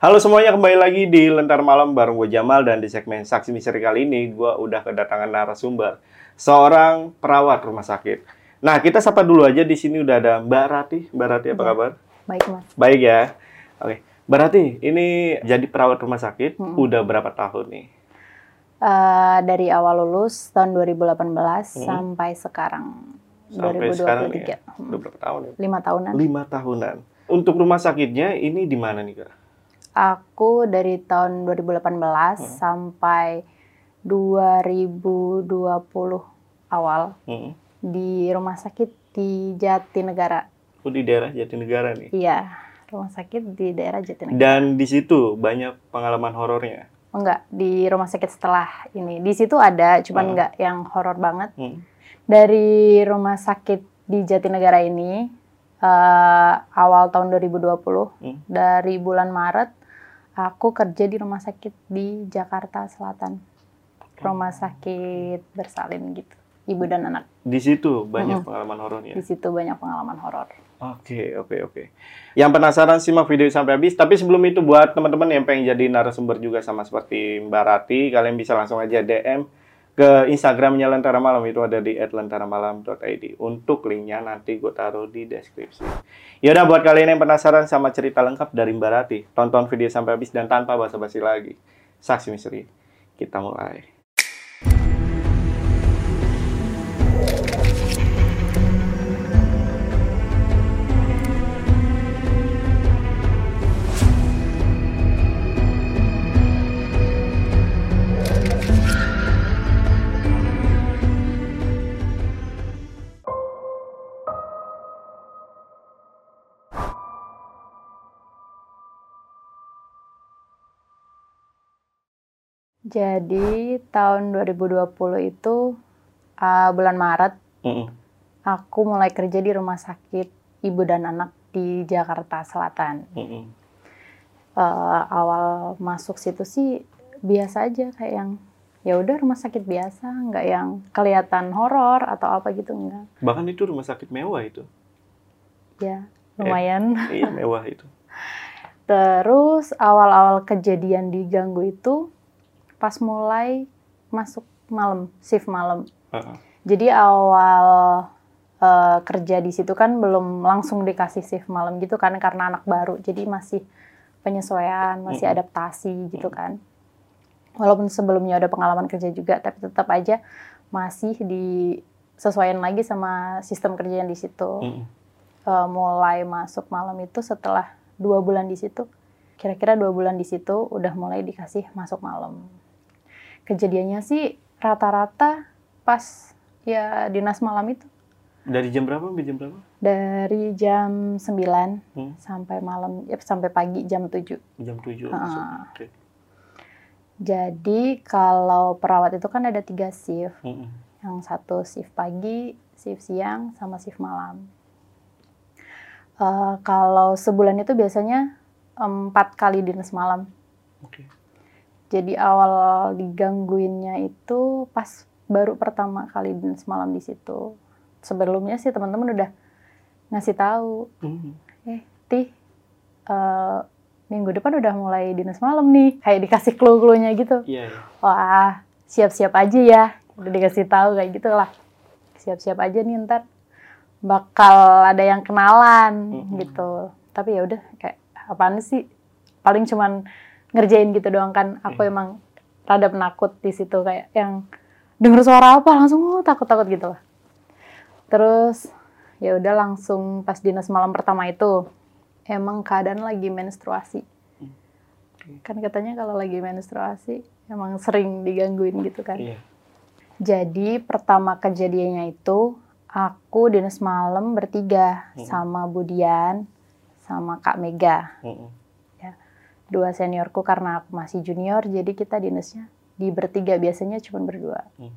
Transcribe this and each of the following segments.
Halo semuanya, kembali lagi di Lentar Malam bareng gue Jamal dan di segmen Saksi Misteri kali ini gue udah kedatangan narasumber seorang perawat rumah sakit. Nah, kita sapa dulu aja di sini udah ada Mbak Rati. Mbak Rati apa Ya. kabar? Baik, Mas. Baik ya. Oke. Mbak Rati, ini jadi perawat rumah sakit Mm-mm. udah berapa tahun nih? Eh, dari awal lulus tahun 2018 Hmm. sampai sekarang Sampai sekarang 2023. ya? Hmm. Udah berapa tahun ya? Lima tahunan. Lima tahunan. Untuk rumah sakitnya ini di mana nih kak? Aku dari tahun 2018 Hmm. sampai 2020 awal Hmm. di rumah sakit di Jatinegara. Oh, di daerah Jatinegara nih. Iya, rumah sakit di daerah Jatinegara. Dan di situ banyak pengalaman horornya. Enggak, di rumah sakit setelah ini. Di situ ada, cuman Hmm. enggak yang horor banget. Hmm. Dari rumah sakit di Jatinegara ini eh, awal tahun 2020 Hmm. dari bulan Maret aku kerja di rumah sakit di Jakarta Selatan. Rumah sakit bersalin gitu. Ibu dan anak. Di situ banyak Mm-mm. pengalaman horornya. Di situ banyak pengalaman horor. Oke, oke, oke. Yang penasaran simak video sampai habis. Tapi sebelum itu buat teman-teman yang pengen jadi narasumber juga sama seperti Mbak Rati, kalian bisa langsung aja DM ke Instagramnya Lentera Malam itu ada di @lentaramalam.id. Untuk linknya nanti gue taruh di deskripsi. Yaudah buat kalian yang penasaran sama cerita lengkap dari Mbak Rati, tonton video sampai habis dan tanpa basa-basi lagi. Saksi misteri, kita mulai. Jadi tahun 2020 itu eh, bulan Maret Mm-mm. aku mulai kerja di rumah sakit ibu dan anak di Jakarta Selatan. Mm-mm. Eh, awal masuk situ sih biasa aja kayak yang ya udah rumah sakit biasa, nggak yang kelihatan horor atau apa gitu enggak. Bahkan itu rumah sakit mewah itu. Ya, lumayan. iya, mewah itu. Terus awal-awal kejadian diganggu itu pas mulai masuk malam, shift malam. Heeh. Jadi awal eh, kerja di situ kan belum langsung dikasih shift malam gitu kan karena anak baru. Jadi masih penyesuaian, masih Mm-mm. adaptasi gitu kan. Walaupun sebelumnya ada pengalaman kerja juga, tapi tetap aja masih disesuaikan lagi sama sistem kerja yang di situ. Mm-mm. Eh, mulai masuk malam itu setelah dua bulan di situ, kira-kira dua bulan di situ udah mulai dikasih masuk malam. Kejadiannya sih rata-rata pas ya dinas malam itu Dari jam berapa sampai jam berapa? dari jam 9 Hmm. sampai malam ya sampai pagi jam 7. Jam 7 Ah. masuk. Oke. Jadi kalau perawat itu kan ada tiga shift. Mm-mm. Yang satu shift pagi, shift siang, sama shift malam. Eh, kalau sebulan itu biasanya empat kali dinas malam. Oke. Jadi awal digangguinnya itu pas baru pertama kali dinas malam di situ. Sebelumnya sih teman-teman udah ngasih tahu, Mm. eh Tih, eh, minggu depan udah mulai dinas malam nih. Kayak dikasih clue-cluenya gitu. Iya, iya. Wah, siap-siap aja ya. Udah dikasih tahu kayak gitu lah. Siap-siap aja nih ntar bakal ada yang kenalan Mhm. gitu. Tapi ya udah kayak apaan sih? Paling cuman ngerjain gitu doang kan. Aku Hmm. emang rada penakut di situ kayak yang denger suara apa langsung oh, takut-takut gitu lah. Terus ya udah langsung pas dinas malam pertama itu emang keadaan lagi menstruasi. Hmm. Kan katanya kalau lagi menstruasi emang sering digangguin gitu kan. Iya. Jadi pertama kejadiannya itu aku dinas malam bertiga Hmm. sama Budian sama Kak Mega. Mm-mm. Dua seniorku karena aku masih junior jadi kita dinasnya di bertiga biasanya cuma berdua. Hmm.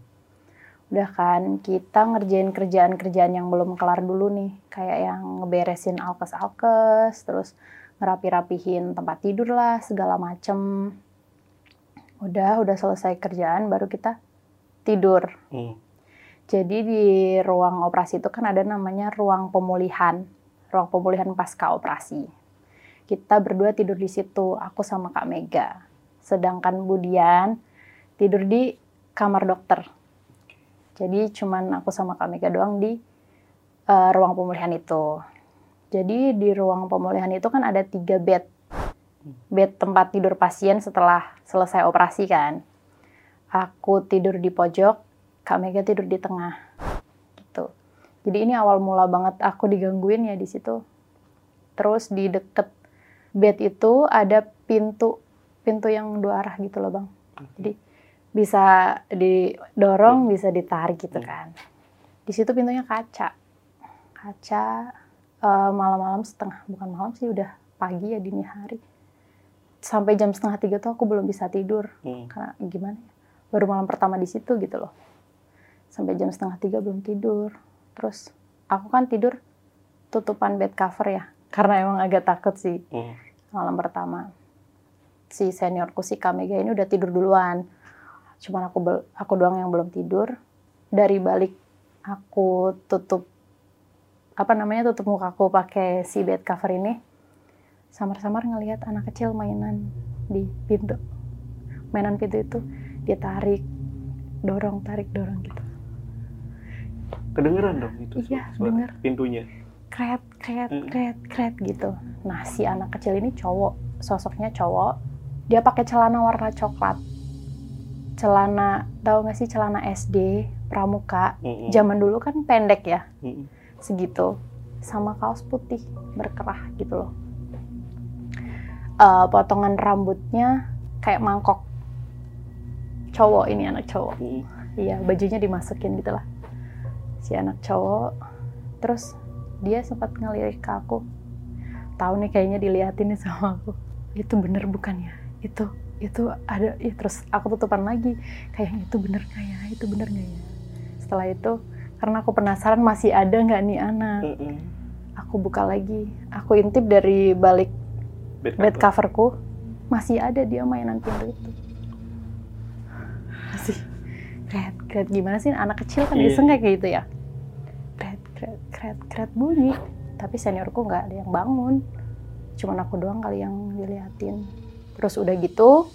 Udah kan kita ngerjain kerjaan-kerjaan yang belum kelar dulu nih, kayak yang ngeberesin alkes-alkes, terus ngerapi-rapihin tempat tidur lah, segala macem. Udah, udah selesai kerjaan baru kita tidur. Mm. Jadi di ruang operasi itu kan ada namanya ruang pemulihan, ruang pemulihan pasca operasi. Kita berdua tidur di situ aku sama kak Mega. Sedangkan Budian tidur di kamar dokter. Jadi cuman aku sama kak Mega doang di uh, ruang pemulihan itu. Jadi di ruang pemulihan itu kan ada tiga bed. Bed tempat tidur pasien setelah selesai operasi kan. Aku tidur di pojok kak Mega tidur di tengah. Gitu. Jadi ini awal mula banget aku digangguin ya di situ. Terus di deket bed itu ada pintu pintu yang dua arah gitu loh bang. Jadi bisa didorong bisa ditarik gitu hmm. kan. Di situ pintunya kaca. Kaca uh, malam-malam setengah bukan malam sih udah pagi ya dini hari. Sampai jam setengah tiga tuh aku belum bisa tidur. Hmm. karena gimana ya baru malam pertama di situ gitu loh. Sampai jam setengah tiga belum tidur. Terus aku kan tidur tutupan bed cover ya karena emang agak takut sih hmm. malam pertama. Si seniorku si Kamega ini udah tidur duluan. Cuman aku aku doang yang belum tidur. Dari balik aku tutup apa namanya tutup muka aku pakai si bed cover ini samar-samar ngelihat anak kecil mainan di pintu. Mainan pintu itu dia tarik dorong tarik dorong gitu. Kedengeran dong itu iya denger. pintunya kret kret kret kret gitu. Nah si anak kecil ini cowok sosoknya cowok dia pakai celana warna coklat. Celana tahu nggak sih celana SD pramuka? Zaman dulu kan pendek ya segitu. Sama kaos putih berkerah gitu loh. Uh, potongan rambutnya kayak mangkok. Cowok ini anak cowok. Iya bajunya dimasukin gitu lah. Si anak cowok terus dia sempat ngelirik ke aku. Tahu nih kayaknya diliatin nih sama aku. Itu bener bukan ya? Itu itu ada ya terus aku tutupan lagi. Kayak itu bener nggak ya? Itu bener nggak ya? Setelah itu karena aku penasaran masih ada nggak nih anak mm -mm. aku buka lagi. Aku intip dari balik bed, bed coverku. Masih ada dia mainan pintu itu. Masih. Kret kret gimana sih? Anak kecil kan yeah. iseng kayak gitu ya kret kret bunyi. Tapi seniorku nggak ada yang bangun. Cuman aku doang kali yang diliatin. Terus udah gitu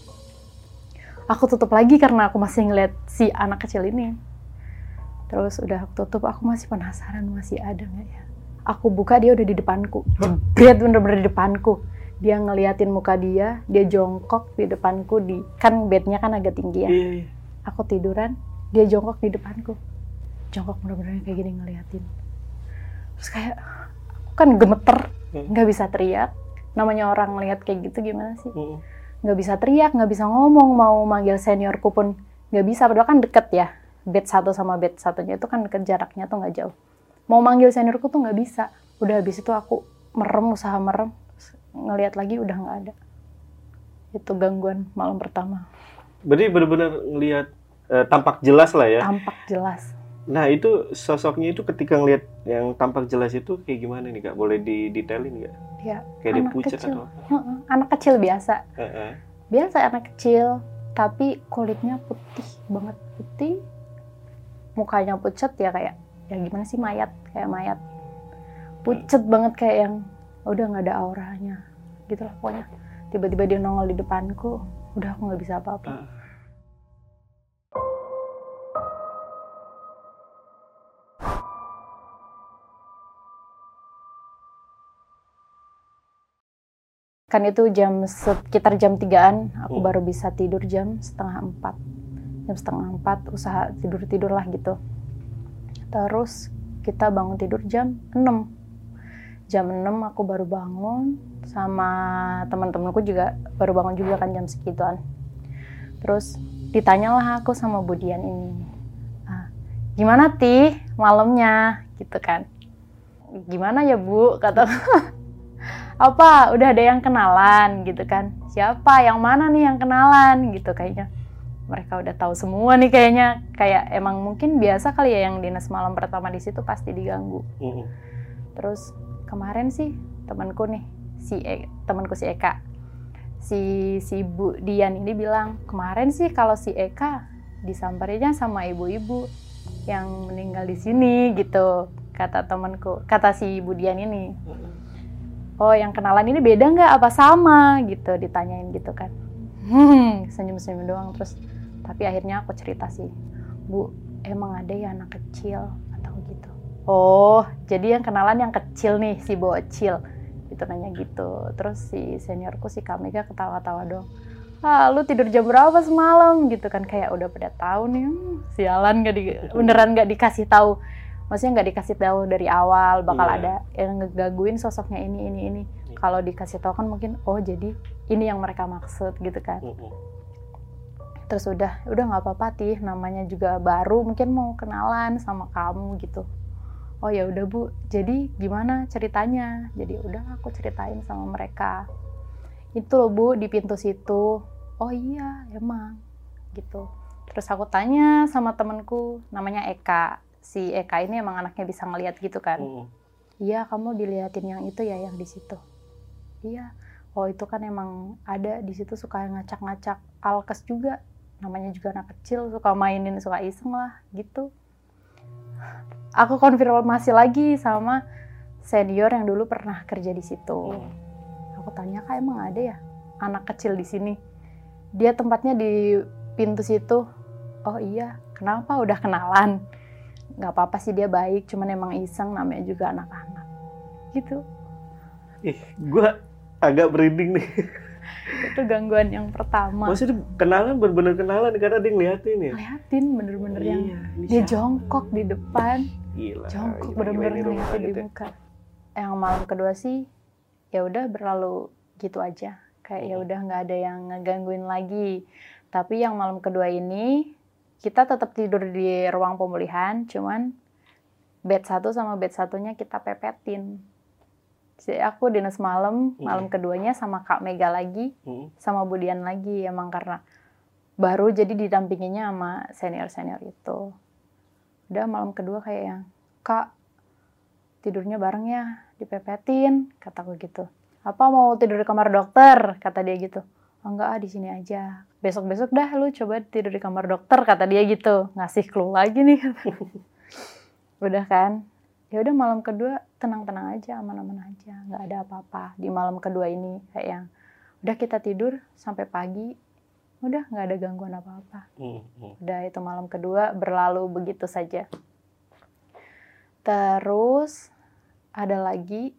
aku tutup lagi karena aku masih ngeliat si anak kecil ini. Terus udah aku tutup aku masih penasaran masih ada nggak ya. Aku buka dia udah di depanku. Jebret bener-bener di depanku. Dia ngeliatin muka dia dia jongkok di depanku di kan bednya kan agak tinggi ya. Iya, iya. aku tiduran dia jongkok di depanku. Jongkok bener-bener kayak gini ngeliatin terus kayak aku kan gemeter hmm. nggak bisa teriak. Namanya orang ngeliat kayak gitu gimana sih? Hmm. nggak bisa teriak nggak bisa ngomong mau manggil seniorku pun nggak bisa. Padahal kan deket ya bed satu sama bed satunya itu kan deket jaraknya tuh nggak jauh. Mau manggil seniorku tuh nggak bisa. Udah habis itu aku merem usaha merem ngelihat lagi udah nggak ada. Itu gangguan malam pertama. Berarti benar-benar ngelihat eh, tampak jelas lah ya? Tampak jelas Nah itu sosoknya itu ketika ngelihat yang tampak jelas itu kayak gimana nih kak? Boleh didetailin nggak? Ya. Kayak anak dia pucat kecil. atau apa? Anak kecil biasa. Uh -uh. Biasa anak kecil, tapi kulitnya putih banget putih. Mukanya pucat ya kayak ya gimana sih mayat kayak mayat. Pucat hmm. banget kayak yang udah nggak ada auranya, gitu lah pokoknya. Tiba-tiba dia nongol di depanku, udah aku nggak bisa apa-apa. Uh. Kan itu jam sekitar jam tigaan aku hmm. baru bisa tidur jam setengah empat. Jam setengah empat usaha tidur tidur lah gitu. Terus kita bangun tidur jam 6 jam 6 aku baru bangun sama teman-temanku juga baru bangun juga kan jam segituan. Terus ditanyalah aku sama Budian ini ah, gimana ti malamnya? Gitu kan. Gimana ya bu? kata apa udah ada yang kenalan? gitu kan. Siapa? Yang mana nih yang kenalan? gitu kayaknya. Mereka udah tahu semua nih kayaknya. Kayak emang mungkin biasa kali ya yang dinas malam pertama di situ pasti diganggu. Mm-hmm. terus kemarin sih temanku nih si e, temanku si Eka. Si si Bu Dian ini bilang kemarin sih kalau si Eka disamparinya sama ibu-ibu yang meninggal di sini gitu kata temanku kata si Bu Dian ini oh yang kenalan ini beda nggak? Apa sama? Gitu ditanyain gitu kan. Hmm, senyum-senyum doang terus. Tapi akhirnya aku cerita sih bu emang ada ya anak kecil? Atau gitu. Oh jadi yang kenalan yang kecil nih si bocil. Itu nanya gitu. Terus si seniorku si Kamega ketawa-tawa dong ah lu tidur jam berapa semalam? Gitu kan kayak udah pada tahu nih hmm, sialan gak di beneran nggak dikasih tahu maksudnya nggak dikasih tahu dari awal bakal Iya. ada yang ngegaguin sosoknya ini ini ini. Kalau dikasih tahu kan mungkin oh jadi ini yang mereka maksud gitu kan. Mm-mm. terus udah udah nggak apa-apa tih namanya juga baru mungkin mau kenalan sama kamu gitu. Oh ya udah bu. Jadi gimana ceritanya? Jadi udah aku ceritain sama mereka. Itu loh bu di pintu situ. Oh iya emang gitu. Terus aku tanya sama temenku namanya Eka si Eka ini emang anaknya bisa ngeliat gitu kan Mm-mm. Iya, kamu diliatin yang itu ya, yang di situ. Iya. Oh, itu kan emang ada di situ suka ngacak-ngacak alkes juga. Namanya juga anak kecil, suka mainin, suka iseng lah, gitu. Aku konfirmasi lagi sama senior yang dulu pernah kerja di situ. Mm. Aku tanya, kak emang ada ya anak kecil di sini? Dia tempatnya di pintu situ. Oh iya, kenapa? Udah kenalan. Nggak apa-apa sih dia baik, cuman emang iseng namanya juga anak-anak. Gitu. Ih, gua agak merinding nih. Itu gangguan yang pertama. Maksudnya kenalan bener-bener kenalan karena dia ngeliatin ya. Liatin bener-bener yang Iya, ini dia siapa? jongkok di depan, Gila. jongkok bener-bener ngeliatin di gitu ya. muka. Yang malam kedua sih, ya udah berlalu gitu aja. Kayak ya Mhm. udah nggak ada yang ngegangguin lagi. Tapi yang malam kedua ini kita tetap tidur di ruang pemulihan, cuman bed satu sama bed satunya kita pepetin. Jadi aku dinas malam, malam Mhm. keduanya sama Kak Mega lagi, Mm. sama Budian lagi emang karena baru jadi didampinginya sama senior-senior itu. Udah malam kedua kayak yang kak tidurnya bareng ya dipepetin kataku gitu. Apa mau tidur di kamar dokter kata dia gitu. Oh, enggak ah di sini aja. Besok-besok dah lu coba tidur di kamar dokter kata dia gitu. Ngasih clue lagi nih. Udah kan? Ya udah malam kedua tenang-tenang aja, aman-aman aja, nggak ada apa-apa di malam kedua ini kayak yang udah kita tidur sampai pagi udah nggak ada gangguan apa-apa Mm, mm. udah itu malam kedua berlalu begitu saja terus ada lagi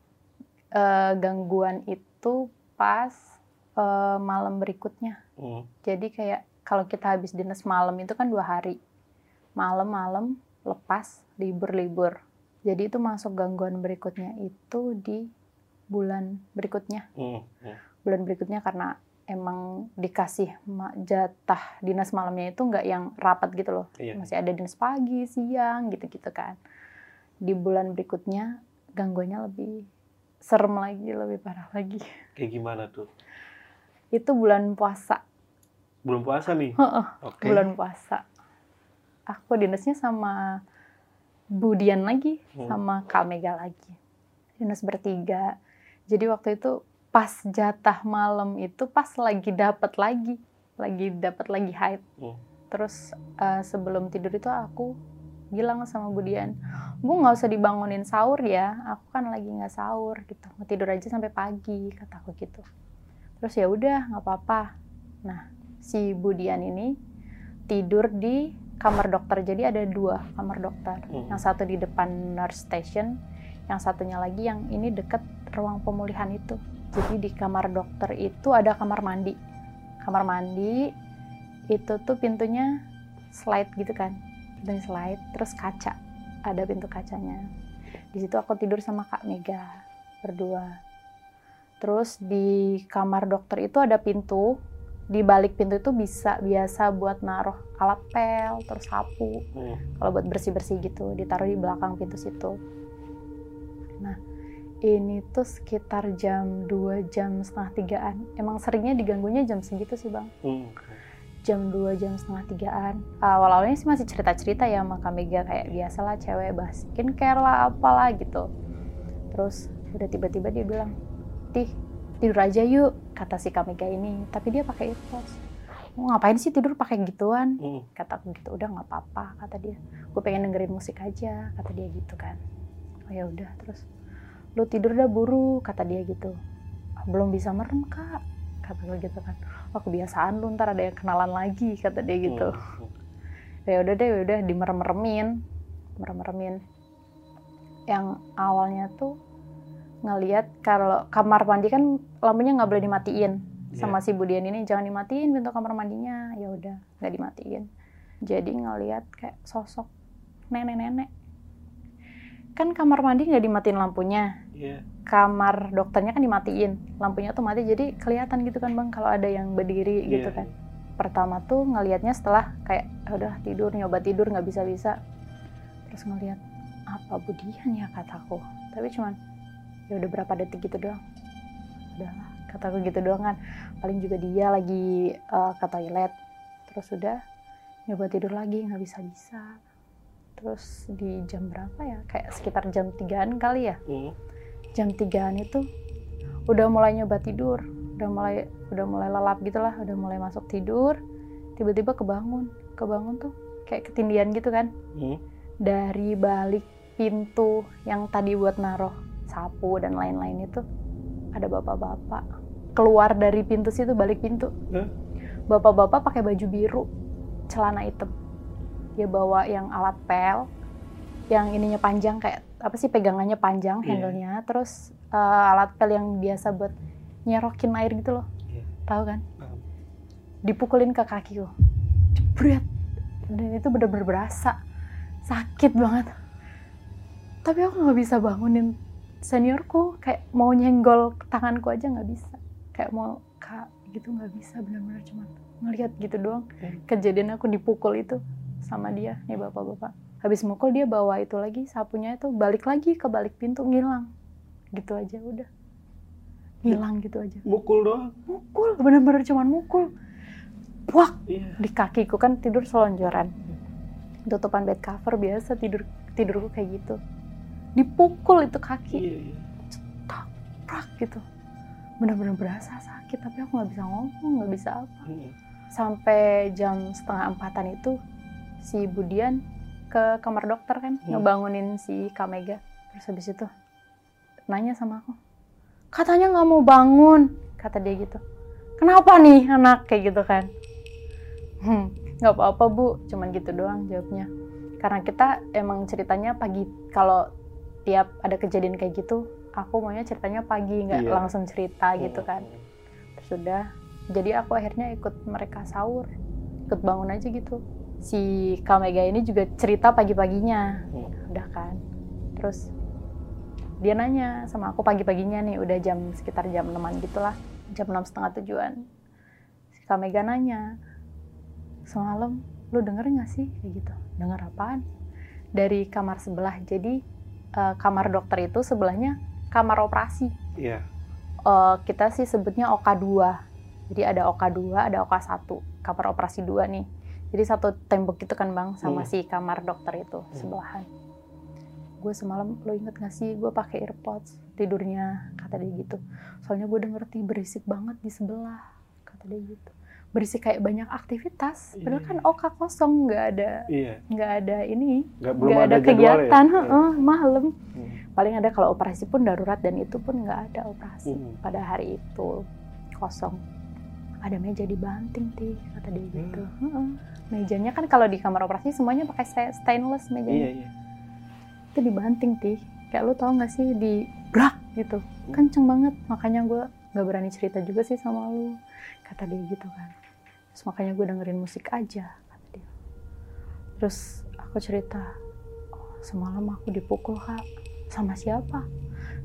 eh, gangguan itu pas eh, malam berikutnya Mm. jadi kayak kalau kita habis dinas malam itu kan dua hari malam-malam lepas libur-libur jadi itu masuk gangguan berikutnya itu di bulan berikutnya Mm, mm. bulan berikutnya karena emang dikasih jatah dinas malamnya itu nggak yang rapat gitu loh Iya. masih ada dinas pagi siang gitu-gitu kan di bulan berikutnya gangguannya lebih serem lagi lebih parah lagi Kayak gimana tuh? Itu bulan puasa. Belum puasa nih. Heeh, Oke. bulan puasa. Aku dinasnya sama Budian lagi Hmm. sama Kak Mega lagi. Dinas bertiga. Jadi waktu itu pas jatah malam itu pas lagi dapat lagi lagi dapat lagi haid. Hmm. terus eh, sebelum tidur itu aku bilang sama Budian bu nggak usah dibangunin sahur ya. Aku kan lagi nggak sahur gitu. Mau tidur aja sampai pagi kataku gitu terus ya udah nggak apa-apa. Nah si Budian ini tidur di kamar dokter. Jadi ada dua kamar dokter. Hmm. yang satu di depan nurse station yang satunya lagi yang ini deket ruang pemulihan itu. Jadi di kamar dokter itu ada kamar mandi. Kamar mandi itu tuh pintunya slide gitu kan. Pintunya slide terus kaca. Ada pintu kacanya. Di situ aku tidur sama kak Mega berdua terus di kamar dokter itu ada pintu. Di balik pintu itu bisa biasa buat naruh alat pel terus sapu. Mm. kalau buat bersih bersih gitu ditaruh di belakang pintu situ. Nah ini tuh sekitar jam 2 jam setengah tigaan. Emang seringnya diganggunya jam segitu sih bang. Mm. jam 2 jam setengah tigaan. Awal-awalnya sih masih cerita-cerita ya sama Kak Mega kayak biasalah cewek bahas skincare lah apalah gitu. Terus udah tiba-tiba dia bilang tih tidur aja yuk kata si Kak Mega ini. Tapi dia pakai earpods mau ngapain sih tidur pakai gituan? Mm. kata aku gitu udah nggak apa-apa kata dia. Gue pengen dengerin musik aja kata dia gitu kan. Oh ya udah terus? Lu tidur dah buru kata dia gitu. "Ah, belum bisa merem kak kata gue gitu kan. Oh kebiasaan lu ntar ada yang kenalan lagi kata dia gitu. Hmm. ya udah deh ya udah dimerem-meremin. Merem-meremin. Yang awalnya tuh ngelihat kalau kamar mandi kan lampunya nggak boleh dimatiin sama si Budian ini. Jangan dimatiin pintu kamar mandinya. Ya udah nggak dimatiin. Jadi ngelihat kayak sosok nenek-nenek. Kan kamar mandi nggak dimatiin lampunya. Iya. kamar dokternya kan dimatiin. Lampunya tuh mati jadi kelihatan gitu kan bang kalau ada yang berdiri gitu Iya. kan. Pertama tuh ngelihatnya setelah kayak "Ah, udah tidur nyoba tidur nggak bisa bisa terus ngelihat apa budian ya kataku? Tapi cuman ya udah berapa detik gitu doang. Udahlah kataku gitu doang kan. Paling juga dia lagi eh, ke toilet. Terus udah nyoba tidur lagi nggak bisa bisa terus di jam berapa ya? Kayak sekitar jam tigaan kali ya? Hmm. jam tigaan itu udah mulai nyoba tidur. Udah mulai udah mulai lelap gitulah udah mulai masuk tidur. Tiba-tiba kebangun. Kebangun tuh kayak ketindian gitu kan? Hmm. dari balik pintu yang tadi buat naruh sapu dan lain-lain itu ada bapak-bapak keluar dari pintu situ balik pintu. Bapak-bapak pakai baju biru celana hitam. Dia bawa yang alat pel yang ininya panjang kayak apa sih pegangannya panjang Iya. handle-nya. Terus eh, alat pel yang biasa buat nyerokin air gitu loh. Iya. tahu kan? Dipukulin ke kakiku jebret. Dan itu bener-bener berasa. Sakit banget. Tapi aku nggak bisa bangunin seniorku kayak mau nyenggol tanganku aja nggak bisa. Kayak mau kak gitu nggak bisa bener-bener cuma ngelihat gitu doang. Kejadian aku dipukul itu sama dia nih bapak-bapak. Habis mukul dia bawa itu lagi sapunya itu balik lagi ke balik pintu ngilang. Gitu aja udah. Ngilang gitu aja. Mukul doang. mukul bener-bener cuman mukul. Wah, Iya. di kakiku kan tidur selonjoran. Tutupan bed cover biasa tidur tidurku kayak gitu dipukul itu kaki. Iya, iya. prak gitu. Bener-bener berasa sakit tapi aku nggak bisa ngomong nggak bisa apa. Hmm. sampai jam setengah empatan itu si Budian ke kamar dokter kan Hmm. ngebangunin si Kamega terus habis itu nanya sama aku. Katanya nggak mau bangun kata dia gitu. Kenapa nih anak kayak gitu kan. Hmm nggak apa-apa bu. Cuman gitu doang jawabnya. Karena kita emang ceritanya pagi kalau tiap ada kejadian kayak gitu aku maunya ceritanya pagi nggak Iya. langsung cerita gitu kan. Hmm. sudah jadi aku akhirnya ikut mereka sahur ikut bangun aja gitu. Si Kamega ini juga cerita pagi-paginya. Hmm. udah kan. Terus dia nanya sama aku pagi-paginya nih udah jam sekitar jam 6 gitulah jam enam setengah tujuan. Si Kamega nanya semalam lu denger nggak sih? Kayak gitu. Denger apaan? Dari kamar sebelah jadi eh, kamar dokter itu sebelahnya kamar operasi Iya. eh, kita sih sebutnya OK2. Jadi ada OK2, ada OK1, kamar operasi 2 nih. Jadi satu tembok gitu kan Bang sama Hmm. si kamar dokter itu sebelahan. Gue semalam lo inget gak sih gue pakai earpods tidurnya kata dia gitu. Soalnya gue udah ngerti berisik banget di sebelah kata dia gitu. Berisik kayak banyak aktivitas. Padahal Iya. kan OK kosong nggak ada Iya. nggak ada ini Nggak ada, ada, jadwal kegiatan ya? heeh, malam Hmm. paling ada kalau operasi pun darurat dan itu pun nggak ada operasi Hmm. pada hari itu kosong ada meja dibanting ti kata dia gitu Heeh. mejanya kan kalau di kamar operasi semuanya pakai sta- stainless Iya, mejanya iya. itu dibanting ti kayak lu tau nggak sih di brak gitu kenceng banget makanya gue nggak berani cerita juga sih sama lu kata dia gitu kan. Terus makanya gue dengerin musik aja kata dia. Terus aku cerita "Oh, semalam aku dipukul kak sama siapa?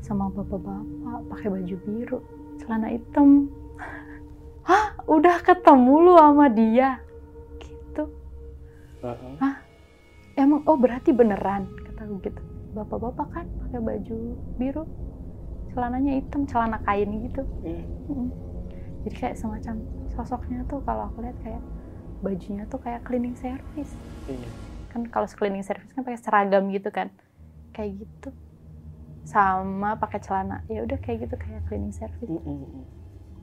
Sama bapak-bapak pakai baju biru celana hitam. Hah? Udah ketemu lu sama dia? Gitu. Heeh. emang oh berarti beneran? Kata gue gitu. Bapak-bapak kan pakai baju biru celananya hitam celana kain gitu. Mm. Jadi kayak semacam sosoknya tuh kalau aku lihat kayak bajunya tuh kayak cleaning service Iya. kan kalau cleaning service kan pakai seragam gitu kan kayak gitu sama pakai celana ya udah kayak gitu kayak cleaning service Mm, mm, mm.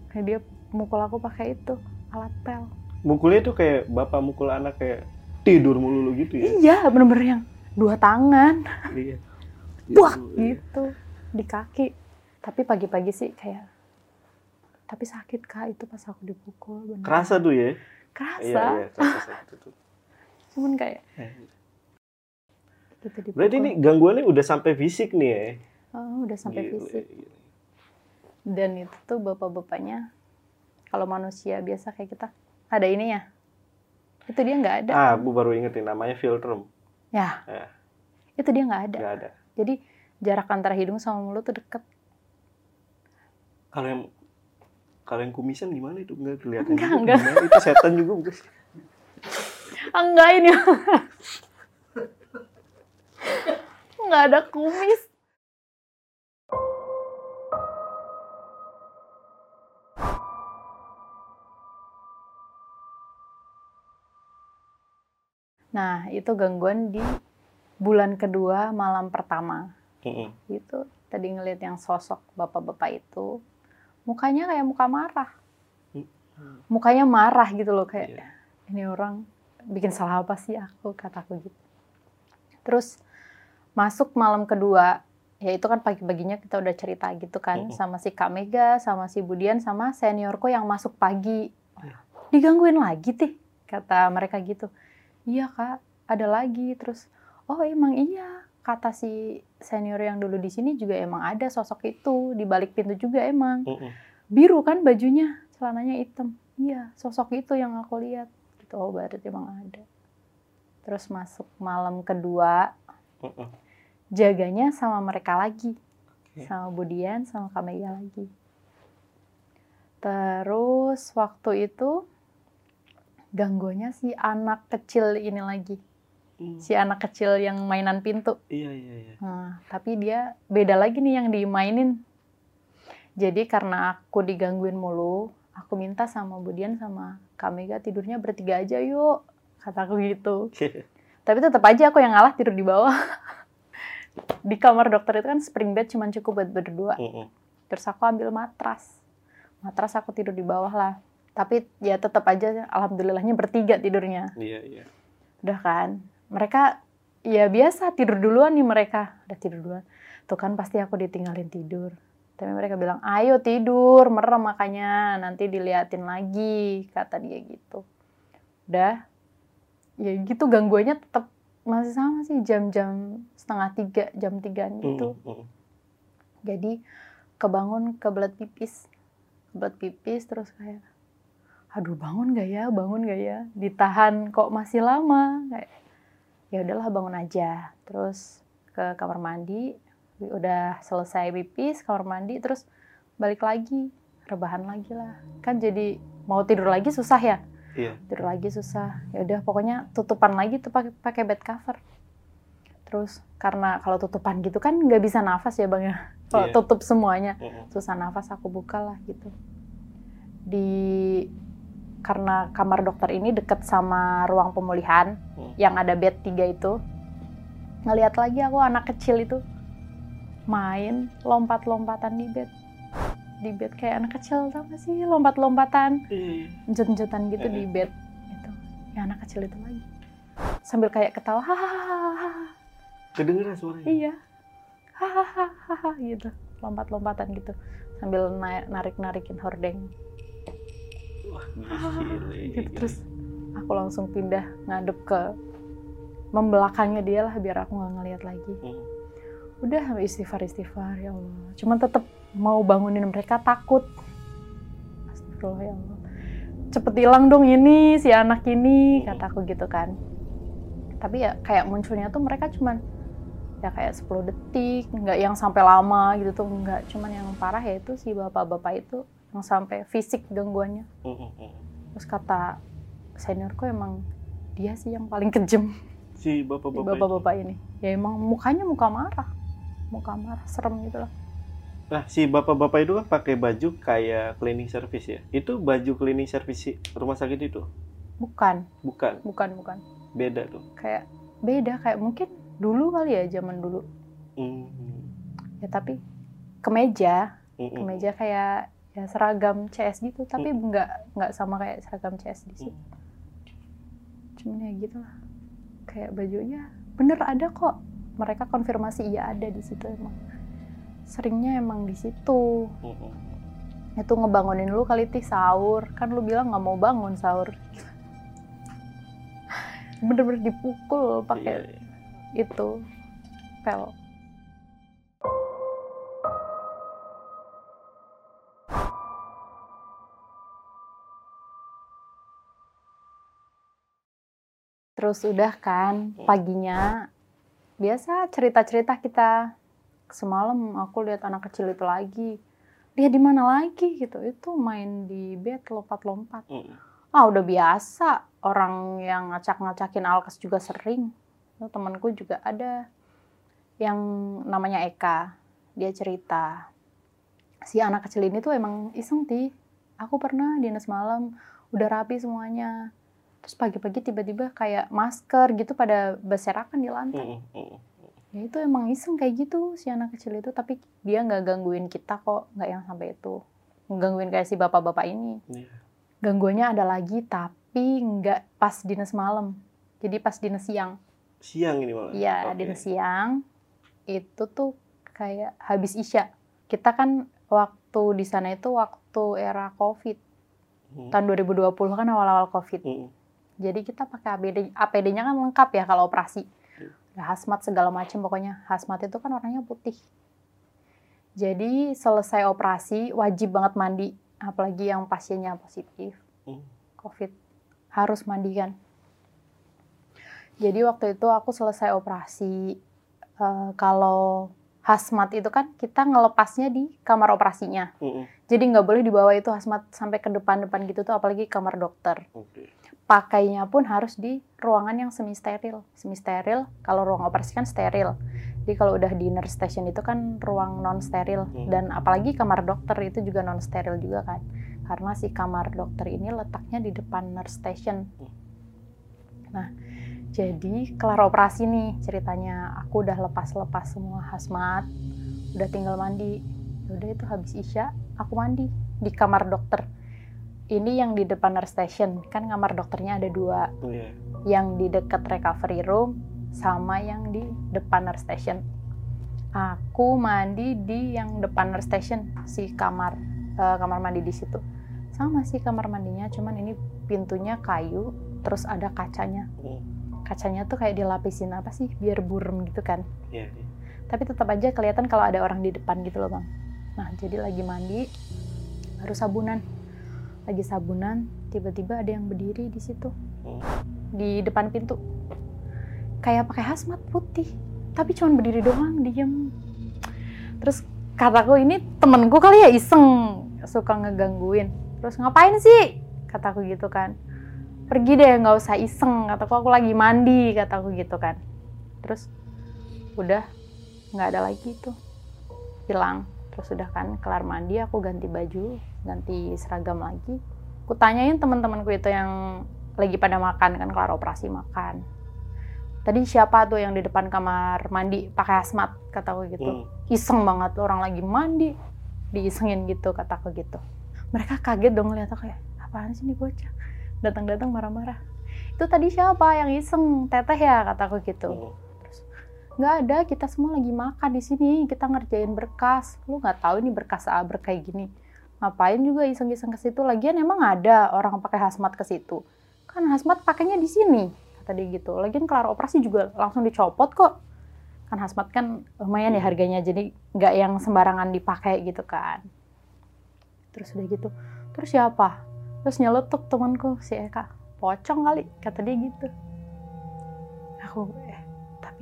kayak dia mukul aku pakai itu alat pel Mukulnya tuh kayak bapak mukul anak kayak tidur mulu lu gitu ya. iya bener-bener yang dua tangan Iya. Wah, Iya. gitu di kaki. Tapi pagi-pagi sih kayak tapi sakit kak itu pas aku dipukul bener. Kerasa tuh ya? kerasa Iya, iya, kerasa cuman kayak Eh, gitu dipukul Berarti ini gangguannya udah sampai fisik nih ya? oh, udah sampai fisik gile. dan itu tuh bapak-bapaknya kalau manusia biasa kayak kita ada ini ya itu dia nggak ada Ah, aku baru ingetin namanya filtrum. ya Ya. itu dia nggak ada Nggak ada. jadi jarak antara hidung sama mulut tuh deket Kalau yang kalau yang kumisan gimana itu nggak kelihatan Enggak, enggak. gimana? itu setan juga bukan sih? ah, enggak ini nggak ada kumis Nah, itu gangguan di bulan kedua malam pertama. Mm-mm. Itu tadi ngeliat yang sosok bapak-bapak itu, mukanya kayak muka marah. Mukanya marah gitu loh, kayak Iya. ini orang bikin salah apa sih aku, kataku gitu. Terus masuk malam kedua, ya itu kan pagi-paginya kita udah cerita gitu kan, Mm-mm. sama si Kak Mega, sama si Budian, sama seniorku yang masuk pagi. Iya. Digangguin lagi tih, kata mereka gitu. Iya kak, ada lagi. Terus, oh emang iya, kata si senior yang dulu di sini juga emang ada sosok itu di balik pintu juga emang. Biru kan bajunya, celananya hitam. Iya, sosok itu yang aku lihat. Gitu, oh berarti emang ada. Terus masuk malam kedua, jaganya sama mereka lagi. Sama Budian, sama Kamega lagi. Terus waktu itu gangguannya si anak kecil ini lagi. Mm. Si anak kecil yang mainan pintu. Iya iya iya. Nah, tapi dia beda lagi nih yang dimainin. Jadi karena aku digangguin mulu, aku minta sama Budian sama Kamega tidurnya bertiga aja yuk. Kataku gitu. Tapi tetap aja aku yang ngalah tidur di bawah. di kamar dokter itu kan spring bed cuma cukup buat berdua. Mm-mm. Terus aku ambil matras. Matras aku tidur di bawah lah. Tapi ya tetap aja alhamdulillahnya bertiga tidurnya. Iya iya. Udah kan. Mereka ya biasa tidur duluan nih mereka. Udah tidur duluan. Tuh kan pasti aku ditinggalin tidur. Tapi mereka bilang, ayo tidur, merem makanya. Nanti diliatin lagi, kata dia gitu. Udah. Ya gitu gangguannya tetap masih sama sih jam-jam setengah tiga, jam tigaan gitu. Mm-mm. Jadi kebangun kebelet pipis. Kebelet pipis terus kayak aduh bangun gak ya, bangun gak ya? Ditahan kok masih lama. Kayak ya udahlah bangun aja. Terus ke kamar mandi, udah selesai pipis, kamar mandi terus balik lagi, rebahan lagi lah. Kan jadi mau tidur lagi susah ya. Iya. Tidur lagi susah. Ya udah pokoknya tutupan lagi tuh pakai pakai bed cover. Terus karena kalau tutupan gitu kan nggak bisa nafas ya bang ya. Kalau Iya. tutup semuanya susah nafas aku buka lah gitu. Di karena kamar dokter ini deket sama ruang pemulihan Hmm. yang ada bed tiga itu. Ngeliat lagi aku anak kecil itu main lompat-lompatan di bed. Di bed kayak anak kecil tau gak sih lompat-lompatan Iya. njut-njutan gitu Eh. di bed itu ya anak kecil itu lagi sambil kayak ketawa hahaha Kedengeran suaranya. iya hahaha gitu lompat-lompatan gitu sambil na- narik-narikin hordeng Wah, gitu terus aku langsung pindah ngadep ke membelakangnya dia lah biar aku nggak ngeliat lagi. Mm. udah istighfar istighfar ya Allah. Cuman tetap mau bangunin mereka takut. Astagfirullah ya Allah. Cepet hilang dong ini si anak ini kataku gitu kan. Tapi ya kayak munculnya tuh mereka cuman ya kayak 10 detik nggak yang sampai lama gitu tuh nggak. Cuman yang parah ya itu si bapak-bapak itu yang sampai fisik gangguannya terus kata seniorku emang dia sih yang paling kejam Si bapak-bapak. bapak-bapak ini ya emang mukanya muka marah muka marah serem gitu lah Nah, si bapak-bapak itu kan pakai baju kayak cleaning service ya. Itu baju cleaning service rumah sakit itu? bukan Bukan, bukan bukan beda tuh. kayak beda kayak mungkin dulu kali ya zaman dulu Mm. ya tapi kemeja Mm-mm. kemeja kayak ya seragam CS gitu tapi Hmm. nggak nggak sama kayak seragam CS di sini. Cuman ya gitu lah. Kayak bajunya bener ada kok. Mereka konfirmasi iya ada di situ emang. Seringnya emang di situ. Mm-mm. itu ngebangunin lu kali tih sahur. Kan lu bilang nggak mau bangun sahur. Bener-bener dipukul pakai iya. itu pel terus udah kan paginya biasa cerita-cerita kita. Semalam aku lihat anak kecil itu lagi. Dia di mana lagi gitu? Itu main di bed lompat-lompat. Mm-mm. ah udah biasa. Orang yang ngacak-ngacakin alkes juga sering. Temanku juga ada. Yang namanya Eka dia cerita. Si anak kecil ini tuh emang iseng ti aku pernah dinas malam udah rapi semuanya terus pagi-pagi tiba-tiba kayak masker gitu pada berserakan di lantai Mm-mm. Mm-mm. ya itu emang iseng kayak gitu si anak kecil itu tapi dia nggak gangguin kita kok nggak yang sampai itu gangguin kayak si bapak-bapak ini Iya. gangguannya ada lagi tapi nggak pas dinas malam jadi pas dinas siang Siang ini malah. iya Oke. dinas siang itu tuh kayak habis isya kita kan waktu di sana itu waktu era covid Mm. tahun 2020 kan awal-awal covid Mm-mm. Jadi kita pakai APD APD-nya kan lengkap ya kalau operasi ada hazmat segala macam pokoknya hazmat itu kan warnanya putih jadi selesai operasi wajib banget mandi apalagi yang pasiennya positif Mm. COVID harus mandi kan. Jadi waktu itu aku selesai operasi eh, kalau hazmat itu kan kita ngelepasnya di kamar operasinya. Mm-mm. Jadi nggak boleh dibawa itu hazmat sampai ke depan-depan gitu tuh apalagi kamar dokter. Oke. Pakainya pun harus di ruangan yang semi steril. Semi steril kalau ruang operasi kan steril. Jadi kalau udah di nurse station itu kan ruang non steril Hmm. dan apalagi kamar dokter itu juga non steril juga kan. Karena si kamar dokter ini letaknya di depan nurse station. Hmm. Nah, jadi kelar operasi nih ceritanya. Aku udah lepas-lepas semua hazmat, udah tinggal mandi. Udah itu habis isya, aku mandi di kamar dokter. Ini yang di depan nurse station, kan kamar dokternya ada dua. Iya. Yang di dekat recovery room sama yang di depan nurse station. Aku mandi di yang depan nurse station, si kamar eh, kamar mandi di situ. Sama sih kamar mandinya, cuman ini pintunya kayu, terus ada kacanya. Mm. Kacanya tuh kayak dilapisin apa sih, biar burem gitu kan. Iya. iya. Tapi tetap aja kelihatan kalau ada orang di depan gitu loh bang. Nah jadi lagi mandi, baru sabunan. Lagi sabunan, tiba-tiba ada yang berdiri di situ. Mm. di depan pintu. Kayak pakai hazmat putih tapi cuman berdiri doang diem. Terus kataku ini temenku kali ya iseng. Suka ngegangguin. Terus ngapain sih? Kataku gitu kan. Pergi deh nggak usah iseng. Kataku aku lagi mandi. Kataku gitu kan. Terus udah nggak ada lagi itu hilang terus udah kan kelar mandi aku ganti baju ganti seragam lagi. Aku tanyain teman-temanku itu yang lagi pada makan kan kelar operasi makan. Tadi siapa tuh yang di depan kamar mandi pakai hazmat kataku gitu. Mm. iseng banget orang lagi mandi diisengin gitu kataku gitu. Mereka kaget dong lihat aku kayak apaan sih nih bocah? Datang-datang marah-marah. Itu tadi siapa yang iseng? Teteh ya? kataku gitu. Mm. Nggak ada kita semua lagi makan di sini kita ngerjain berkas. Lu nggak tahu ini berkas A berkayak gini. Ngapain juga iseng-iseng ke situ? Lagian emang ada orang pakai hazmat ke situ. Kan hazmat pakainya di sini kata dia gitu. Lagian kelar operasi juga langsung dicopot kok. Kan hazmat kan lumayan ya harganya jadi nggak yang sembarangan dipakai gitu kan. Terus udah gitu terus siapa? Terus nyeletuk temanku si Eka. Pocong kali kata dia gitu. Aku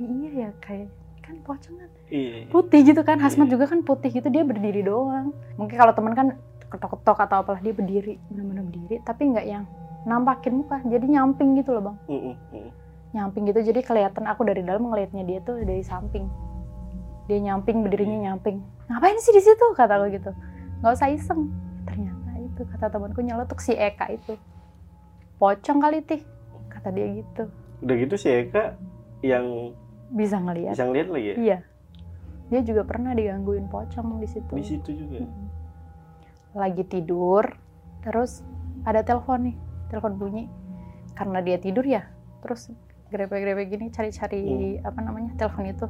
iya ya kayak kan pocong kan. Iya. putih gitu kan hazmat Iya. juga kan putih gitu dia berdiri doang. Mungkin kalau teman kan ketok-ketok atau apalah dia berdiri benar-benar berdiri tapi nggak yang nampakin muka jadi nyamping gitu loh bang. Mm-mm. Mm. nyamping gitu jadi kelihatan aku dari dalam ngelihatnya dia tuh dari samping. Dia nyamping berdirinya nyamping. Ngapain sih di situ? kata aku gitu. Nggak usah iseng. Ternyata itu kata temanku nyeletuk si Eka itu. Pocong kali tih kata dia gitu. Udah gitu si Eka yang bisa ngelihat bisa ngeliat lagi ya? iya. Dia juga pernah digangguin pocong di situ. Di situ juga. Mm-mm. lagi tidur terus ada telepon nih telepon bunyi. Karena dia tidur ya terus grepe-grepe gini cari-cari apa namanya telepon itu.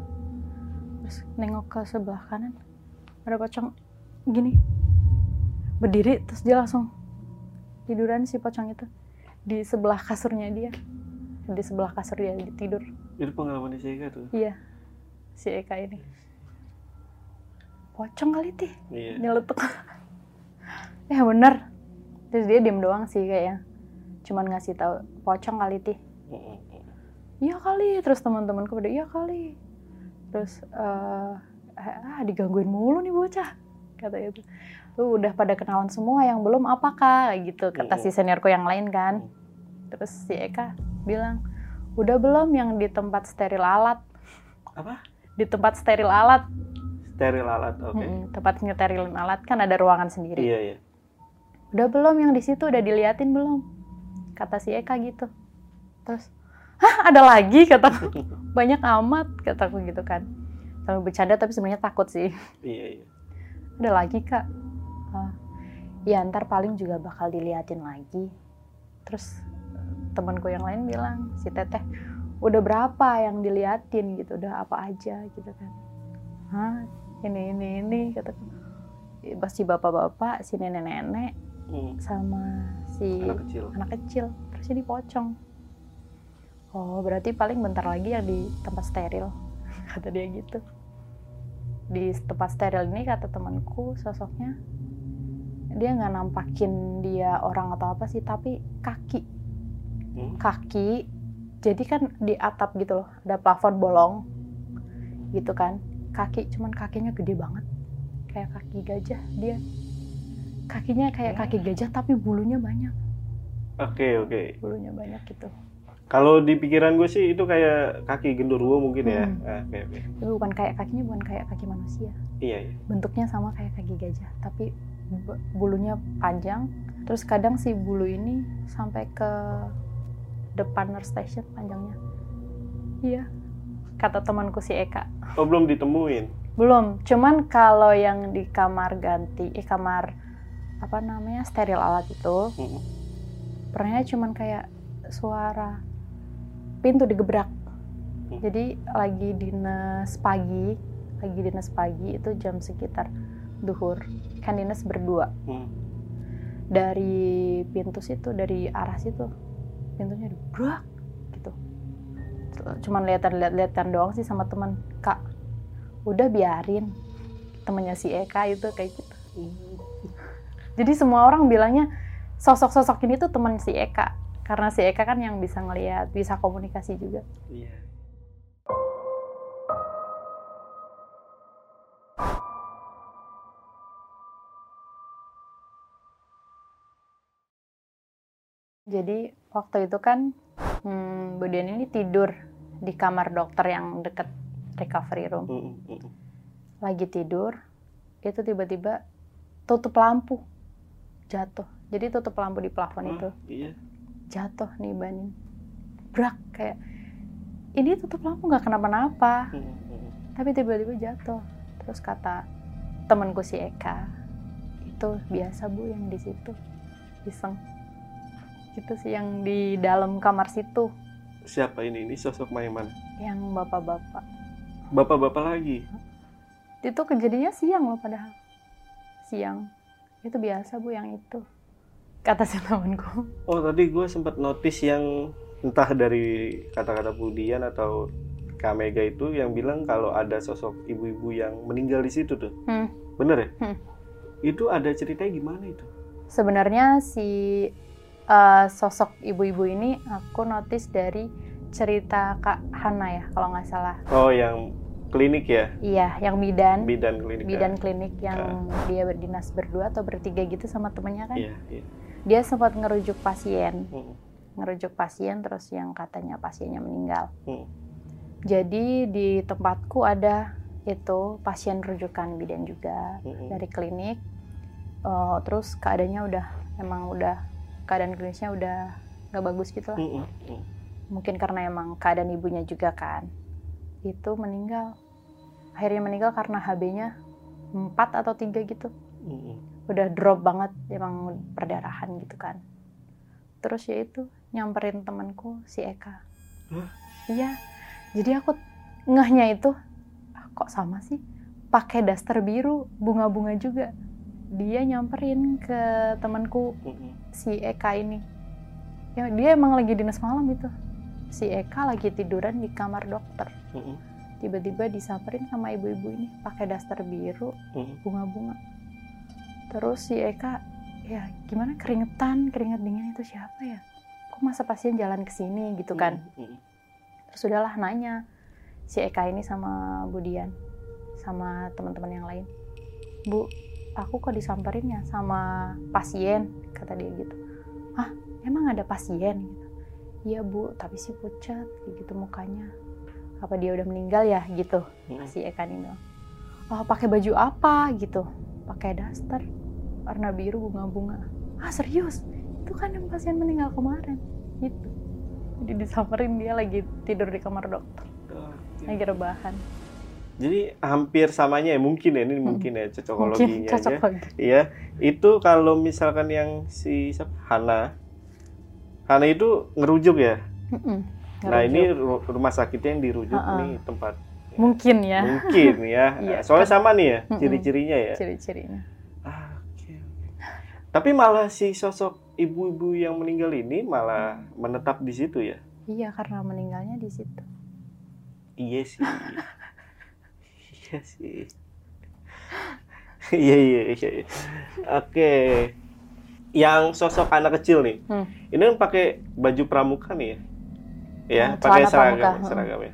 Terus nengok ke sebelah kanan ada pocong gini. Berdiri terus dia langsung tiduran si pocong itu. Di sebelah kasurnya dia. Di sebelah kasur dia tidur Itu pengalaman si Eka tuh. iya. Si Eka ini. Pocong kali tih Iya. nyeletuk ya bener. Terus dia diem doang sih kayaknya. Cuman ngasih tahu pocong kali tih iya kali. Terus teman-temanku pada iya kali. Terus eh ah digangguin mulu nih bocah kata itu tuh udah pada kenalan semua yang belum apakah? Gitu kata si seniorku yang lain kan. Terus si Eka bilang udah belum yang di tempat steril alat? Apa? di tempat steril alat. Steril alat, oke. Mm-mm, tempat nyeterilin alat kan ada ruangan sendiri. Iya, iya. udah belum yang di situ udah diliatin belum? Kata si Eka gitu. Terus hah ada lagi? kataku banyak amat kataku gitu kan. Sambil bercanda tapi sebenarnya takut sih. Iya, iya. ada lagi kak. Ah, ya ntar paling juga bakal diliatin lagi. Terus temanku yang lain bilang si teteh udah berapa yang diliatin gitu? Udah apa aja? Gitu kan. Hah? Ini ini ini kataku pasti bapak-bapak si nenek-nenek Mm. sama si Anak kecil. anak kecil terus jadi pocong oh berarti paling bentar lagi yang di tempat steril kata dia gitu. Di tempat steril ini kata temanku sosoknya dia nggak nampakin dia orang atau apa sih tapi kaki Hmm. kaki jadi kan di atap gitu loh ada plafon bolong gitu kan kaki cuman kakinya gede banget kayak kaki gajah dia kakinya kayak kaki gajah tapi bulunya banyak Oke, oke. bulunya banyak gitu Kalau di pikiran gue sih itu kayak kaki genderuwo mungkin ya. Hmm. Ah, Oke, oke. tapi bukan kayak kakinya bukan kayak kaki manusia Iya, iya. bentuknya sama kayak kaki gajah tapi bu- bulunya panjang terus kadang si bulu ini sampai ke depan nurse station panjangnya iya kata temanku si Eka Oh, belum ditemuin. belum cuman kalau yang di kamar ganti eh kamar apa namanya steril alat itu Mm. pernahnya cuman kayak suara pintu digebrak Hmm. jadi lagi dinas pagi lagi dinas pagi itu jam sekitar duhur kan dinas berdua Mm. dari pintu situ dari arah situ pintunya dibrak gitu. Cuman liatan lihat liatan doang sih sama teman kak udah biarin temennya si Eka itu kayak gitu. Jadi semua orang bilangnya sosok-sosok ini tuh teman si Eka. Karena si Eka kan yang bisa ngelihat bisa komunikasi juga. Iya. jadi waktu itu kan hmm, Bu Dian ini tidur di kamar dokter yang deket recovery room. Mm, mm, mm. lagi tidur itu tiba-tiba tutup lampu. Jatuh. Jadi tutup lampu di plafon itu. Ah, Iya. jatuh nih banin brak kayak ini tutup lampu nggak kenapa-napa. Mm, mm. tapi tiba-tiba jatuh. Terus kata temanku si Eka itu biasa bu yang di situ. Iseng gitu sih yang di dalam kamar situ Siapa ini? Ini sosok yang mana? yang bapak-bapak Bapak-bapak lagi. itu kejadiannya siang loh padahal siang itu biasa bu yang itu kata si temanku Oh, tadi gue sempat notice yang entah dari kata-kata Budian atau Kak Mega itu yang bilang kalau ada sosok ibu-ibu yang meninggal di situ tuh. Hmm. Bener ya? Hmm. Itu ada ceritanya gimana itu? sebenarnya si uh, sosok ibu-ibu ini aku notice dari cerita Kak Hana ya kalau nggak salah Oh, yang klinik ya? iya yang bidan Bidan klinik. ya? bidan klinik yang dia berdinas berdua atau bertiga gitu sama temennya kan Iya, iya. dia sempat ngerujuk pasien Mm, ngerujuk pasien terus yang katanya pasiennya meninggal mm. jadi di tempatku ada itu pasien rujukan bidan juga Mm-mm. dari klinik Eh, terus keadaannya udah emang udah keadaan klinisnya udah nggak bagus gitu lah. Mm-mm, mm. mungkin karena emang keadaan ibunya juga kan. Itu meninggal. Akhirnya meninggal karena HB-nya 4 atau tiga gitu. Mm-mm. udah drop banget emang perdarahan gitu kan. Terus ya itu nyamperin temanku si Eka. Hah? iya. Jadi aku ngehnya itu "Ah, kok sama sih? Pakai daster biru bunga-bunga juga. Dia nyamperin ke temanku. Mm-mm. Si Eka ini. Ya dia emang lagi dinas malam itu. Si Eka lagi tiduran di kamar dokter. Mm-mm. tiba-tiba disamperin sama ibu-ibu ini pakai daster biru Mm-mm. bunga-bunga. Terus si Eka ya gimana keringetan keringet dingin itu siapa ya? Kok masa pasien jalan ke sini gitu kan? Mm-mm. terus udahlah nanya si Eka ini sama Budian sama teman-teman yang lain. Bu aku kok disamperin ya sama pasien kata dia gitu. Ah emang ada pasien? gitu. Iya Bu tapi sih pucat gitu mukanya. Apa dia udah meninggal ya? gitu Mm-mm. si Eka ini. Bilang oh pakai baju apa? gitu. Pakai daster warna biru bunga-bunga. Ah serius? Itu kan yang pasien meninggal kemarin. Gitu. Jadi disamperin dia lagi tidur di kamar dokter. Lagi rebahan Jadi hampir samanya ya mungkin ya ini mungkin ya mungkin cocokologinya cocok aja. Iya, itu kalau misalkan yang si siapa? Hana, Hana itu ngerujuk ya. Mm-mm, Nah ngerujuk. ini ru- rumah sakitnya yang dirujuk Ha-ha. nih tempat mungkin ya mungkin ya. Iya, Soalnya kan. sama nih ya Mm-mm. ciri-cirinya ya. ciri-cirinya Ah, oke. Tapi malah si sosok ibu-ibu yang meninggal ini malah menetap di situ ya. iya karena meninggalnya di situ Iya sih. Iya sih. Iya iya iya. iya. Oke. Yang sosok anak kecil nih. Hmm. Ini kan pakai baju pramuka nih ya. Ya, Hmm, pakai seragam, pramuka, hmm. seragam ya.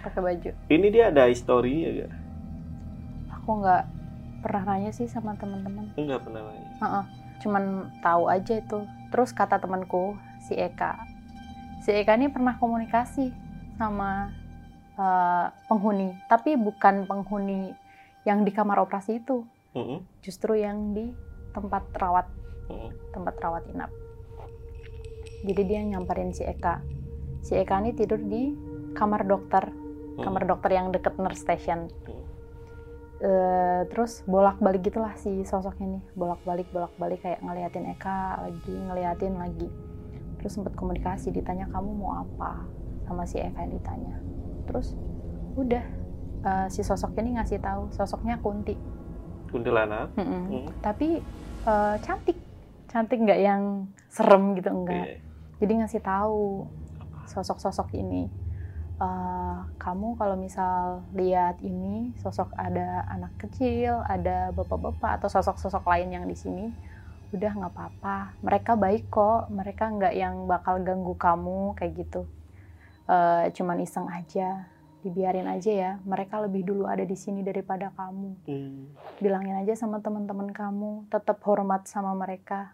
pakai baju Ini dia ada historinya gak? aku nggak pernah nanya sih sama teman-teman Enggak pernah nanya. Heeh, cuman tahu aja itu. Terus kata temanku si Eka, si Eka ini pernah komunikasi sama eh, penghuni, tapi bukan penghuni yang di kamar operasi itu, Mm-mm, justru yang di tempat rawat mm-mm. tempat rawat inap. Jadi dia nyamperin si Eka. Si Eka ini tidur di kamar dokter, Hmm. kamar dokter yang deket nurse station. Hmm. Eh, terus bolak-balik gitulah si sosok ini, bolak-balik bolak-balik kayak ngeliatin Eka lagi, ngeliatin lagi. Terus sempat komunikasi, ditanya kamu mau apa sama si Eka yang ditanya. Terus udah eh, si sosok ini ngasih tahu sosoknya Kunti. Kuntilanak. Mm-mm. Hmm. Tapi eh, cantik, cantik nggak yang serem gitu enggak. Iya. Jadi ngasih tahu sosok-sosok ini. Eh, kamu kalau misal lihat ini sosok ada anak kecil, ada bapak-bapak atau sosok-sosok lain yang di sini, udah nggak apa-apa. Mereka baik kok. Mereka nggak yang bakal ganggu kamu kayak gitu. Eh, cuman iseng aja, dibiarin aja ya. Mereka lebih dulu ada di sini daripada kamu Hmm. bilangin aja sama teman-teman kamu tetap hormat sama mereka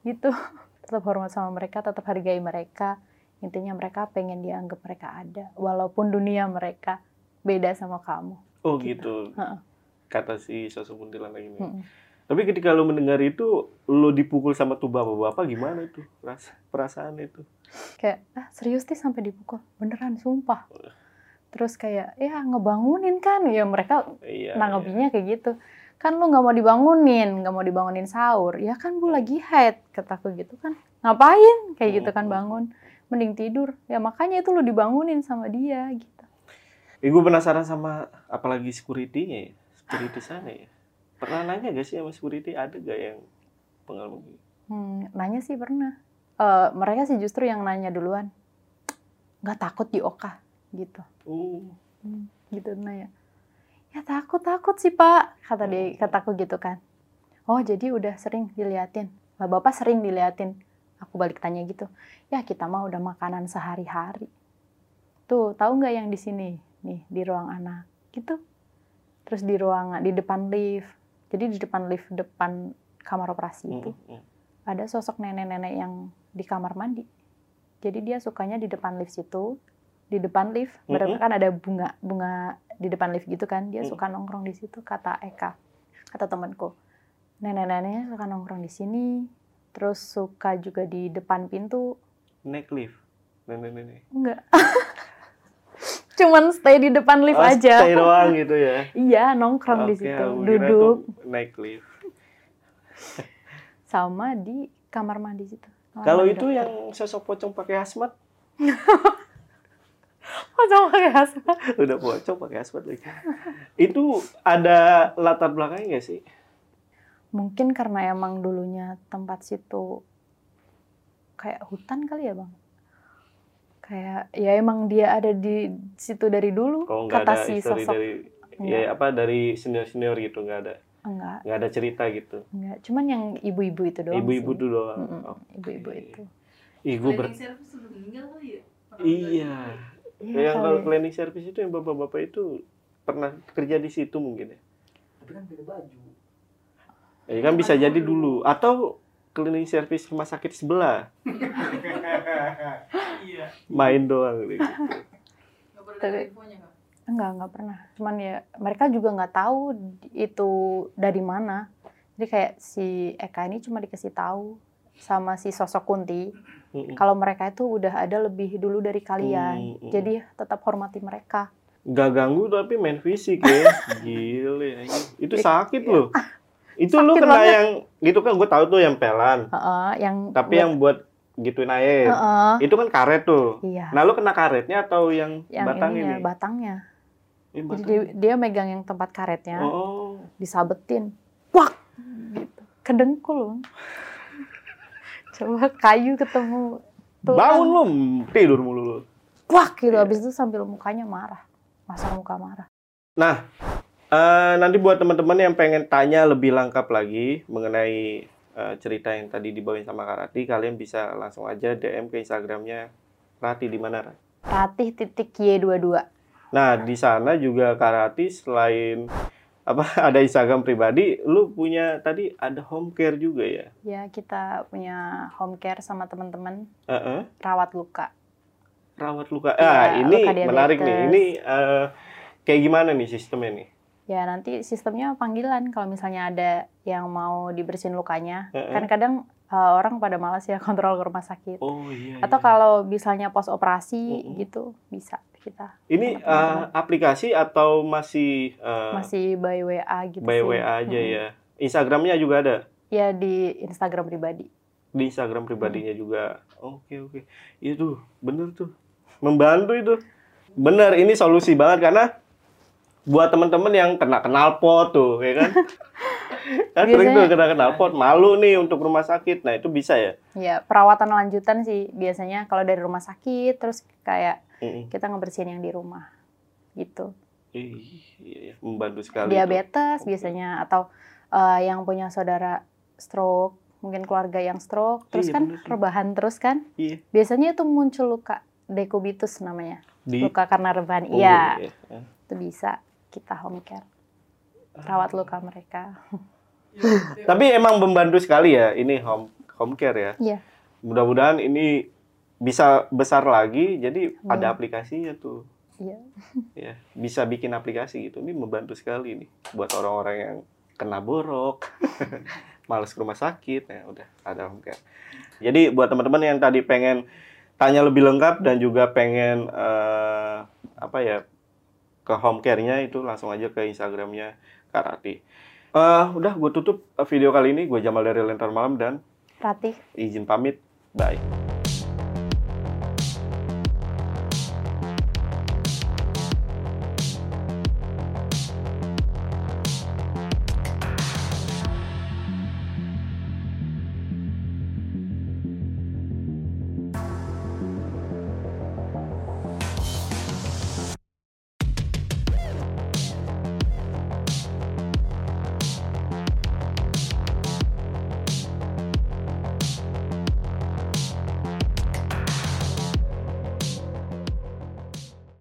gitu tetap hormat sama mereka tetap hargai mereka intinya mereka pengen dianggap mereka ada walaupun dunia mereka beda sama kamu Oh Gitu. gitu. Kata si sosok kuntilanak ini. Mm-mm. Tapi ketika lo mendengar itu, lo dipukul sama tuh bapak-bapak gimana itu? Rasa, perasaan itu? kayak ah serius sih sampai dipukul beneran sumpah terus kayak ya ngebangunin kan ya mereka Iya. nanggapinnya kayak gitu kan lu nggak mau dibangunin nggak mau dibangunin sahur ya kan bu lagi haid kataku gitu kan ngapain kayak gitu kan Hmm. bangun mending tidur ya makanya itu lu dibangunin sama dia gitu Eh, gue penasaran sama apalagi security-nya ya. Security sana ya. Pernah nanya gak sih sama security? Ada gak yang pengalaman gitu? hmm, nanya sih pernah. Eh, mereka sih justru yang nanya duluan. Nggak takut di oka gitu. Oh, Hmm, gitu nanya. Ya takut takut sih pak kata dia kataku gitu kan. Oh jadi udah sering diliatin. Lah bapak sering diliatin. Aku balik tanya gitu. Ya kita mah udah makanan sehari-hari. Tuh tahu nggak yang di sini? Nih di ruang anak gitu. Terus di ruangan di depan lift jadi di depan lift depan kamar operasi itu mm, mm. ada sosok nenek-nenek yang di kamar mandi. Jadi dia sukanya di depan lift situ, di depan lift, bener- Mm-mm. kan ada bunga bunga di depan lift gitu kan. Dia Mm. suka nongkrong di situ kata Eka, kata temanku. Nenek-neneknya suka nongkrong di sini, terus suka juga di depan pintu. naik lift. Nenek-nenek. Enggak. Cuman stay di depan lift Oh, aja. stay doang gitu ya. Iya, nongkrong di Oke, situ, duduk naik lift. sama di kamar mandi situ. Kalau itu dokter. yang sosok pocong pakai hazmat, Pocong pakai asmat. Udah pocong pakai asmat lagi. Itu ada latar belakangnya nggak sih? Mungkin karena emang dulunya tempat situ kayak hutan kali ya bang. Kayak ya emang dia ada di situ dari dulu. Nggak kata ada si sosok dari Enggak. ya apa dari senior senior gitu nggak ada enggak, nggak ada cerita gitu. enggak. Cuman yang ibu-ibu itu doang. Ibu-ibu sih. tuh doang. Mm-mm, Oh, Ibu-ibu oke. itu. Ih, gue ber... Ya? Iya. Iya yang kalau kali. cleaning service itu yang bapak-bapak itu pernah kerja di situ mungkin ya. Tapi kan beda baju. Ya kan bisa jadi dulu atau cleaning service rumah sakit sebelah Iya. main doang gitu. Tapi-? Enggak, enggak pernah. Cuman ya mereka juga nggak tahu itu dari mana. Jadi kayak si Eka ini cuma dikasih tahu sama si sosok Kunti kalau mereka itu udah ada lebih dulu dari kalian. Jadi tetap hormati mereka. Nggak ganggu tapi main fisik ya. Gile. anjing. Itu sakit loh. Itu lu Sakit kena banget. yang gitu kan gue tahu tuh yang pelan. Heeh, yang Tapi yang buat gituin air. Heeh. Itu kan karet tuh. iya, Nah, lu kena karetnya atau yang, yang batang ininya, ini? batangnya. Jadi batang. dia, dia megang yang tempat karetnya, Oh. disabetin. Wak! Gitu. Kedengkul. Coba kayu ketemu tulang. Bangun lu tidur mulu lu. Wak gitu. Iya. Habis itu sambil mukanya marah. Masang muka marah. Eh, nanti buat teman-teman yang pengen tanya lebih lengkap lagi mengenai eh, cerita yang tadi dibawain sama Kak Rati, kalian bisa langsung aja DM ke Instagramnya Rati di mana? Rat? Ratih titik Y22. Nah, di sana juga Kak Rati selain apa ada Instagram pribadi, lu punya tadi ada home care juga ya? Ya, kita punya home care sama teman-teman Heeh. rawat luka. Rawat luka. Ah, ini luka diabetes. menarik nih. Ini eh, kayak gimana nih sistemnya nih? Ya, nanti sistemnya panggilan kalau misalnya ada yang mau dibersihin lukanya. Heeh. Kan kadang eh, orang pada malas ya kontrol ke rumah sakit. Oh iya. Atau iya. kalau misalnya pos operasi Mm-mm. gitu, bisa kita. ini eh, aplikasi atau masih eh, Masih by WA gitu by sih. WA aja Mm-mm. ya? Instagramnya juga ada? Ya di Instagram pribadi. di Instagram pribadinya juga. Oke oke, itu bener tuh, membantu itu. Bener, ini solusi banget karena buat teman-teman yang kena knalpot tuh, ya kan? kan sering tuh kena knalpot, malu nih untuk rumah sakit. Nah itu bisa ya? Ya, perawatan lanjutan sih biasanya kalau dari rumah sakit terus kayak Mm-mm. kita ngebersihin yang di rumah. Gitu. Ih, iya, iya, membantu sekali. itu. Diabetes biasanya atau eh, yang punya saudara stroke, mungkin keluarga yang stroke, terus Iya, kan bener rebahan terus kan? Iya. Biasanya itu muncul luka dekubitus namanya. Di. Luka karena rebahan. Oh, Iya, iya. itu bisa kita home care. Rawat luka mereka. Tapi emang membantu sekali ya ini home home care ya. Iya. Mudah-mudahan ini bisa besar lagi. Jadi Amin. ada aplikasinya tuh. Iya. Ya, bisa bikin aplikasi gitu. Ini membantu sekali nih buat orang-orang yang kena borok, males ke rumah sakit. Ya udah ada home care. Jadi buat teman-teman yang tadi pengen tanya lebih lengkap dan juga pengen eh, apa ya ke home care-nya itu langsung aja ke Instagramnya Kak Rati. Eh, udah gue tutup video kali ini. Gue Jamal dari Lentera Malam dan Ratih. izin pamit. Bye.